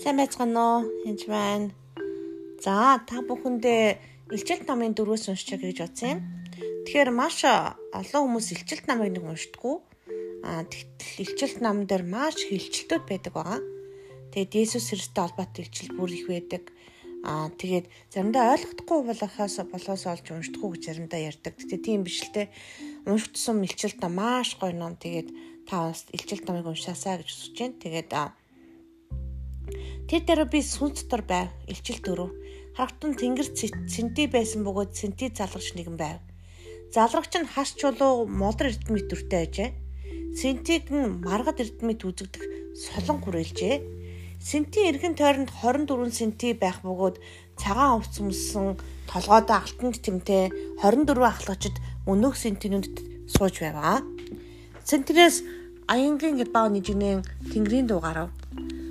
Сайн байцгаана уу? Энд байна. За, та бүхэндээ илчилт намын дөрвөөс уншчих гэж бодсон юм. Тэгэхээр маш олон хүмүүс илчилт намыг нэг уншдаггүй. Аа, тэгтэл илчилт нам дээр маш хилчилтүүд байдаг байгаа. Тэгээд Есүс Христтэй холбоотой илчил бүр их байдаг. Аа, тэгээд заримдаа ойлгохдохгүй болохоос болоос олж уншдаггүй гэж заримдаа ярьдаг. Тэгтээ тийм биш л те. Уншигдсан илчилт нам маш гоё ном. Тэгээд та бас илчилт намыг уншаасаа гэж хүсэж байна. Тэгээд Тэр дээр би сүн дотор байв. Илчил дөрөв. Харагтун тэнгэр цэнти байсан бөгөөд цэнти залгагч нэгэн байв. Залгагч нь хас чулуу модор эрдэмэд дүртэй ажээ. Сентиг нь маргад эрдэмэд үзэгдэх солон хүрээлжээ. Сенти эргэн тойронд 24 сенти байх бөгөөд цагаан овц өмссөн толгойдоо алтанд тэмтэй 24 ахлагчид өнөөх сентинүүдэд сууж байваа. Сентинээс аянгийн гэр баа нэгнэн тэнгэрийн дуу гарав.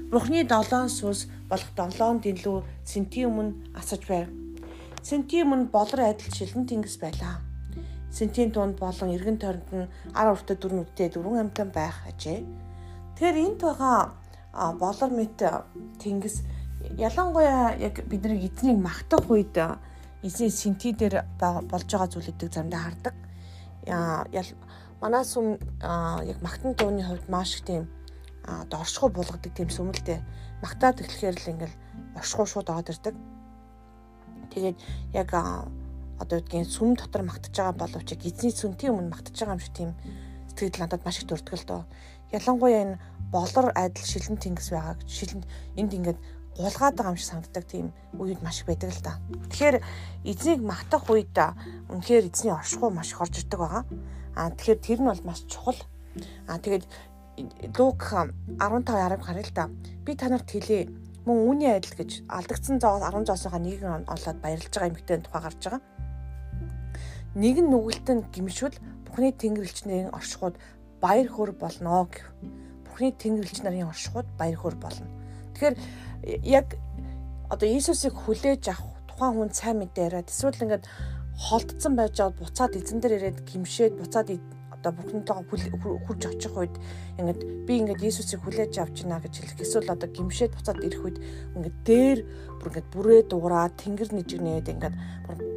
Бурхны долоон сүнс болох долоон дэлүү сентийн өмнө асаж байв. Сентийн өмнө болор адил шилэн тэнгис байлаа. Сентийн тунд болон эргэн тойронд нь ар уртаа дөрвөн үдтэй дөрвөн амтан байх ажээ. Тэгэхээр энд байгаа болор мэт тэнгис ялангуяа яг бидний эзнийг магтах үед эзэн сенти дээр болж байгаа зүйлүүдийг заримдаа хардаг. Манай сүм яг магтан дууны хувьд маш их тийм одоо оршихуй булгадаг тийм сүмэлтэй магтаад эхлэхээр л ингээл оршихуй шууд ороод ирдэг. Тэгээд яг одоо үггийн сүм дотор магтаж байгаа боловч эзний сүнтийн өмнө магтаж байгаа юм шиг тийм сэтгэл надад маш их төрдөг л доо. Ялангуяа энэ болор айдал шилэн тэнгис байгаа гэж шилэн энд ингээд гулгаад байгаа юм шиг санагддаг тийм үед маш их байдаг л да. Тэгэхээр эзнийг магтах үед үнэхээр эзний оршихуй маш их орж ирдэг байгаа. Аа тэгэхээр тэр нь бол маш чухал. Аа тэгээд Лук 15:10 харъя л да. Би танарт хэлье. Мөн үүний адил гэж алдагдсан зоогоос 10 зоосоо нэг нь олоод баярлж байгаа эмэгтэй тухай гарч байгаа. Нэг нь нүгэлтэн гимшвэл Бухны тэнгэрлэгчнэрийн оршихуд баяр хөөр болно гэв. Бухны тэнгэрлэгч нарын оршихуд баяр хөөр болно. Тэгэхээр яг одоо Иесусыг хүлээж авах тухайн хүн сайн мэдээ яриад эсвэл ингээд холдсон байж байгаа буцаад эзэн дээр ирээд гимшээд буцаад одоо бүхнтэйгээ хурж очих үед ингээд би ингээд Иесусыг хүлээж авч байна гэж хэлэх эсвэл одоо гимшээд буцаад ирэх үед ингээд дээр бүр ингээд бүрээ дуураад тэнгэр нэжигнээд ингээд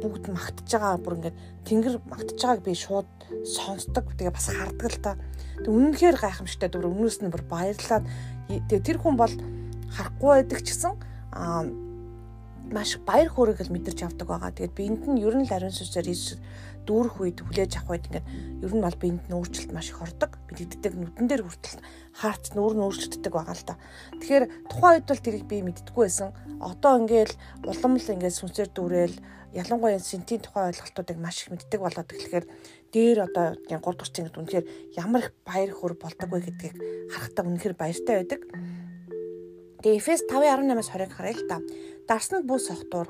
бүгд магтаж байгаа бүр ингээд тэнгэр магтаж байгааг би шууд сонсдог тэгээ бас хардаг л та. Тэг үнэнхээр гайхамшигтай дүр өмнөөс нь бүр баярлаад тэгээ тэр хүн бол харахгүй байдаг ч гэсэн аа маш баяр хөөргийг л мэдэрч авдаг байгаа. Тэгээд биэнд нь ер нь л ариун сүнсээр дүүрэх үед хүлээж авах үед ингээд ер нь бол биед нь өөрчлөлт маш их ордог. Мэддэгдэг нүдэн дээр хүртэл хаарч нүүр нь өөрчлөгддөг байгаа л да. Тэгэхээр тухайн үед бол тэрийг би мэддэггүй байсан. Одоо ингээл улам л ингээд сүнсээр дүүрэл ялангуяа сентийн тухайн ойлголтуудыг маш их мэддэг болоод тэгэхээр дээр одоо 3 дахь цэнгт үнэхээр ямар их баяр хөөр болдог вэ гэдгийг харахтаа үнэхээр баяртай байдаг. Тэгээ Эфес 5:18-аас 20-ыг харъя л та. Дарсанд бүс сохтуур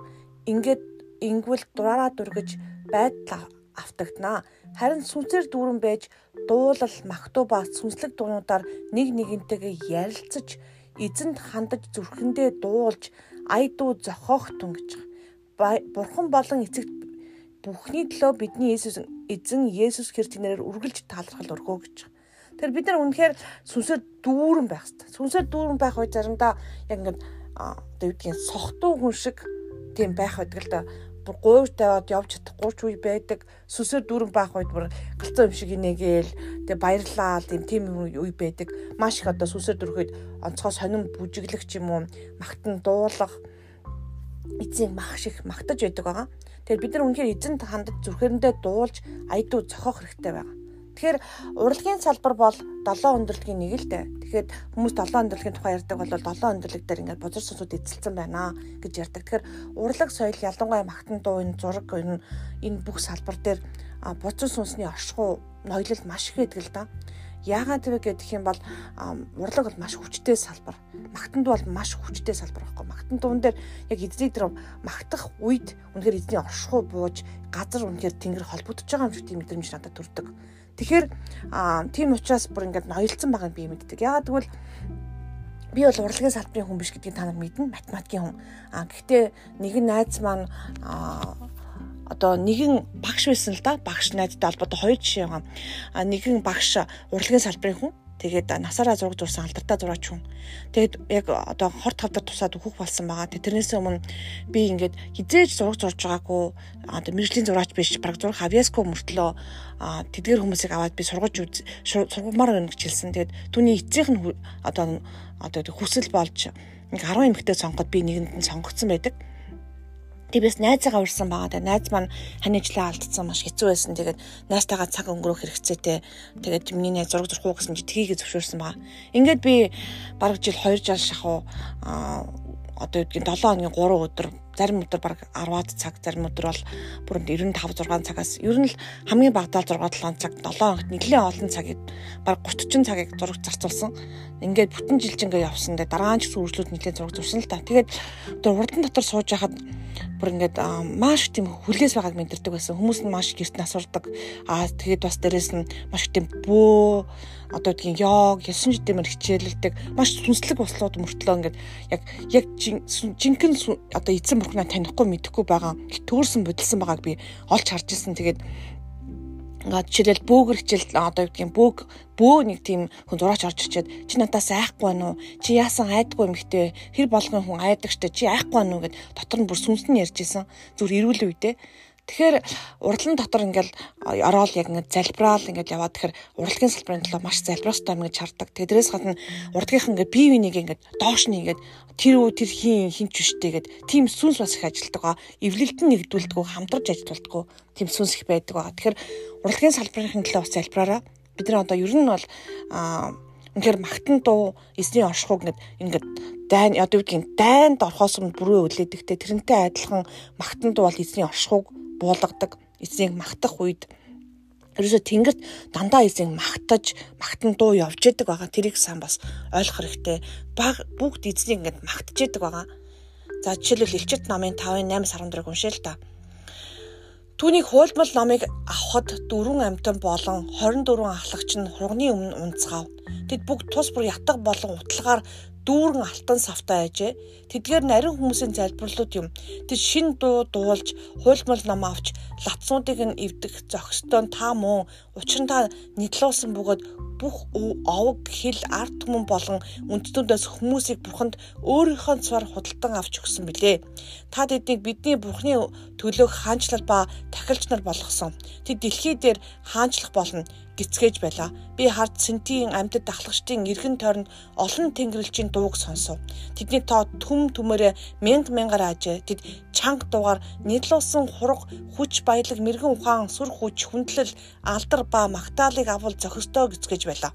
ингээд ингвэл дураараа дүргэж байдал автагдана. Харин сүнсээр дүүрэн байж дуулал, магтуу ба сүнслэг дуунуудаар нэг нэгэнтэйгээ ярилцаж, эзэнд хандаж зүрхэндээ дуулж, ая дуу зохиох түнгэж. Бурхан болон эцэгт бүхний төлөө бидний Есүс эзэн Есүс Христээр үргэлж талархал өргөө гэж. Тэр бид нар үнэхээр сүнсээр дүүрэн байх хэрэгтэй. Сүнсээр дүүрэн байх үе заримдаа яг ингээд одоо юу гэдгийг сохтуу хүн шиг тийм байх байдаг л да бүр гуйж тавиад явж чадахгүй ч үе байдаг. Сүсээр дүүрэн байх үед бүр галцсан юм шиг инээгээл тэгээ баярлаа тийм тийм үе байдаг. Маш их одоо сүсээр дүрхэд онцгой сонин бүжиглэх ч юм уу магтан дуулах эзэн мах шиг магтаж байдаг байгаа. Тэгэхээр бид нар үнэхээр эзэнт хандаж зүрхэрэндээ дуулж аядуу зохиох хэрэгтэй байгаа. Тэгэхээр урлагийн салбар бол 7 өндөрлөгийн нэг л дээ. Тэгэхээр хүмүүс 7 өндөрлөгийн тухай ярьдаг бол 7 өндөрлөг дээр ингээд бузар сүнсүүд эзэлсэн байна гэж ярьдаг. Тэгэхээр урлаг соёл ялангуяа магтан дуу энэ зураг энэ энэ бүх салбар дээр бузар сүнсний оршихуй ноёлол маш их байдаг л да. Яагаад вэ гэдэг юм бол урлаг бол маш хүчтэй салбар. Магтанд бол маш хүчтэй салбар байхгүй. Магтан дуун дээр яг эзнийг тэр магтах үед үнэхээр эзний оршихуй бууж газар үнэхээр тэнгэр холбогдож байгаа юм шиг тийм мэдрэмж надад төрдөг. Тэгэхээр тийм учраас бүр ингээд ноёлцсон байгааг би мэддэг. Яагаад гэвэл би бол урлагийн салбарын хүн биш гэдгийг та нар мэднэ. Математикийн хүн. А гэхдээ нэгэн найз маань одоо нэгэн багш байсан л да. Багш найзтай холбоотой хоёр жишээ байгаа. А нэгэн багш урлагийн салбарын хүн. Тэгээд насаараа зураг зурсан алдартай зураач хүн. Тэгээд яг одоо хорт тавдар тусаад өөхөх болсон байгаа. Тэрнээс өмнө би ингээд хизээж зураг зурж байгаагүй одоо мэрэгжлийн зураач биш, баг зураг хавьяско мөртлөө тэдгэр хүмүүсийг аваад би сургаж сургамаар байна гэж хэлсэн. Тэгээд түүний эцсийнх нь одоо одоо хүсэл болж нэг 10 эмэгтэй сонгоход би нэгэнд нь сонгогдсон байдаг. Тэгээс найзаагаа урьсан байгаа. Тэгээ найз маань ханижлаа алдсан маш хэцүү байсан. Тэгээд найзтайгаа цаг өнгөрөх хэрэгцээтэй. Тэгээд миний найз зураг зурх уу гэсэн чи тгийгээ зөвшөөрсөн байгаа. Ингээд би бараг жил 2 жил шахуу одоо үдгийн 7 хоногийн 3 өдөр зарим өдөр баг 10-аад цаг зарим өдөр бол бүр 95 6 цагаас ер нь л хамгийн багадаа 6 7 цаг 7 хоногт нэлээд олон цагийг баг 30 40 цагийг зураг зарцуулсан. Ингээд бүтэн жилжингээ явсан. Тэгээ дараа нь ч үргэлжлүүд нэлээд зураг зурсан л та. Тэгээд одоо урдан дотор сууж байхад бүр ингээд маш тийм хүлээс байгааг мэдэрдэг байсан. Хүмүүс нь маш гэрт насурдаг. Аа тэгээд бас дээрэс нь маш тийм бөө одоо гэдгийг йог, ёсон жидэмэр хичээлэлдэг маш сүнслэг услууд мөртлөө ингээд яг яг жинхэнэ одоо эзэн бурхнаа танихгүй мэдэхгүй байгаа төөрсөн бодилсан байгааг би олж харж ирсэн. Тэгээд ингээд жишээлбэл бөөгөр хичээл одоо гэдгийг бөөг бөө нэг тийм хүн зураач орж ирчээд чи надаас айхгүй байна уу? Чи яасан айдгүй юм хтэй? Хэр болгон хүн айдаг штэ чи айхгүй байна уу гэд дотор нь бүр сүнсэн ярьж исэн. Зүр эрүүл үедээ Тэгэхээр урдлан дотор ингээл ороод яг ингээд залбираал ингээд яваад тэгэхээр урлагийн салбарын төлөө маш залбираастай юм гэж хардаг. Тэдрээс гадна урдгийнх ингээд бие биенийг ингээд доош нь ингээд тэр үү тэр хин хинч үштэй гэд тийм сүнс бас их ажилтдаг. Эвлэлтэн нэгдүүлдэг, хамтарч ажилтдаг. Тийм сүнс их байдаг. Тэгэхээр урлагийн салбарын төлөө бас залбираараа бид нар одоо ер нь бол аа үнэхээр магтан дуу эзний оршихуг ингээд ингээд дайн одоо юу гэдгийг дайнд орохоос өмнө бүрөө үлээдэгтэй тэрнтэй адилхан магтан дуу бол эзний оршихуг буулгадаг эзнийг магтах үед ерөөсө тэнгэрт дандаа эзэн магтаж магтан дуу явж яадаг байгаа. Тэрийг сайн бас ойлгох хэрэгтэй. Баг бүгд эзнийг ингээд магтаж яадаг байгаа. За жишээлбэл элчит намын 5-ын 8-аас 14 уншъя л та. Түүнийг хуйлмал номыг авахад дөрвөн амтан болон 24 ахлагч нь хурганы өмнө унцгаав. Тэд бүгд тус бүр ятг болон утлагаар дүүрэн алтан савтай ажээ. Тэдгээр нарийн хүмүүсийн залбирлууд юм. Тэд шин дуу дуулж, хуйлмал ном авч, латснуудыг нь эвдэх зохистой та мөн учир нь та нийтлүүлсэн бөгөөд бүх овог хил арт түмэн болон үндэстнүүдээс хүмүүсийг бурханд өөрийнхөө цаар худалдан авч өгсөн билээ. Та тэднийг бидний бурхны төлөөх хаанчлал ба тахилч нар болгосон. Тэд дэлхий дээр хаанчлах болно гисгэж байлаа. Би хард Сентийн амьтад дахлагчдын эргэн тойронд олон тэнгэрлэгчийн дууг сонсов. Тэдний тоо түм түмээрээ мянга мянгаар ажээ. Тэд чанга дуугаар нийтлүүлсэн хураг, хүч баялаг, мэрэгэн ухаан, сүр хүч, хүндлэл, алдар ба магтаалыг авал зохистой гисгэж байлаа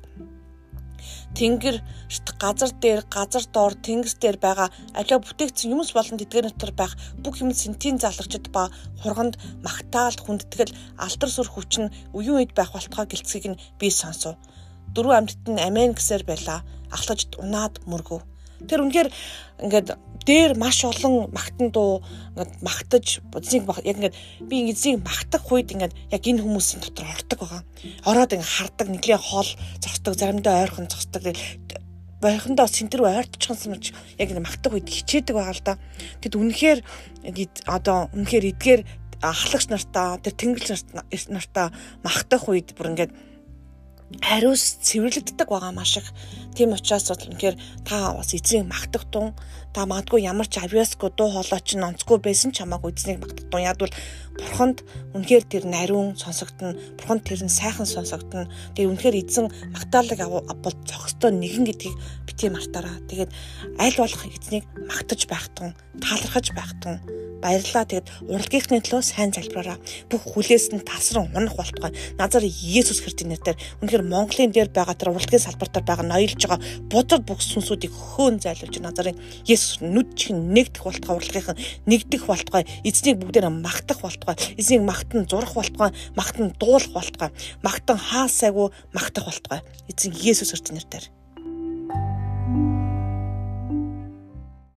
тэнгэрт газар дээр газар доор тэнгис дээр байгаа аливаа бүтээгдсэн юмс болон тэдгээр дотор байх бүх юм сентийн залгачд ба хурганд магтаал хүндэтгэл алдар сүр хүч нь үеийн үед байх болтгой гэлцгийг нь би сонсов. Дөрвөн амьтад нь амен гэсээр байла. Ахлагчд унаад мөргөв. Тэр үнэхээр ингээд дээр маш олон магтан дуу ингээд магтаж эзнийг яг ингээд би эзнийг магтах үед ингээд яг энэ хүмүүсийн дотор ордог байгаа. Ороод ингээд хардаг нэглээ хоол зогсдог, заримдаа ойрхон зогсдог. Бойхондоо сентэр ойртчихсан ч яг ингээд магтах үед хичээдэг байгаа л да. Тэгэд үнэхээр одоо үнэхээр эдгээр ахлагч нартаа тэр тэнгэлж нартаа магтах үед бүр ингээд хариус цэвэрлэгддэг байгаа маш их. Тийм учраас бол үнэхээр та бас эзнийг магтах тун та магадгүй ямар ч авиаско дуу хоолой ч онцгүй байсан ч хамаагүй эзнийг магтах тун яг бол бурханд үнэхээр тэр нариун сонсогдно. Бурханд тэр нь сайхан сонсогдно. Тэгээ үнэхээр эзэн магтаалыг авбал зохистой нэгэн гэдгийг бити мартаараа. Тэгээд аль болох эзнийг магтаж байх тун, талархаж байх тун баярлаа. Тэгэд урлагийнхны төлөө сайн залбираараа. Бүх хүлээс нь тасран унах болтугай. Назар Есүс Христийн нэрээр үнэхээр Монголын дээр байгаа тэр урлагийн салбар дээр байгаа ноёлж байгаа бодол бүх сүнсүүдийг хөөн зайлуулж назарын Есүс нүд чин нэгдэх болтугай урлагийнх нь нэгдэх болтугай. Эзнийг бүгдээр магтах болтугай. Эзнийг магтан зурах болтугай. Магтан дуулах болтугай. Магтан хаасайгүй магтах болтугай. Эзэн Есүс Христийн нэрээр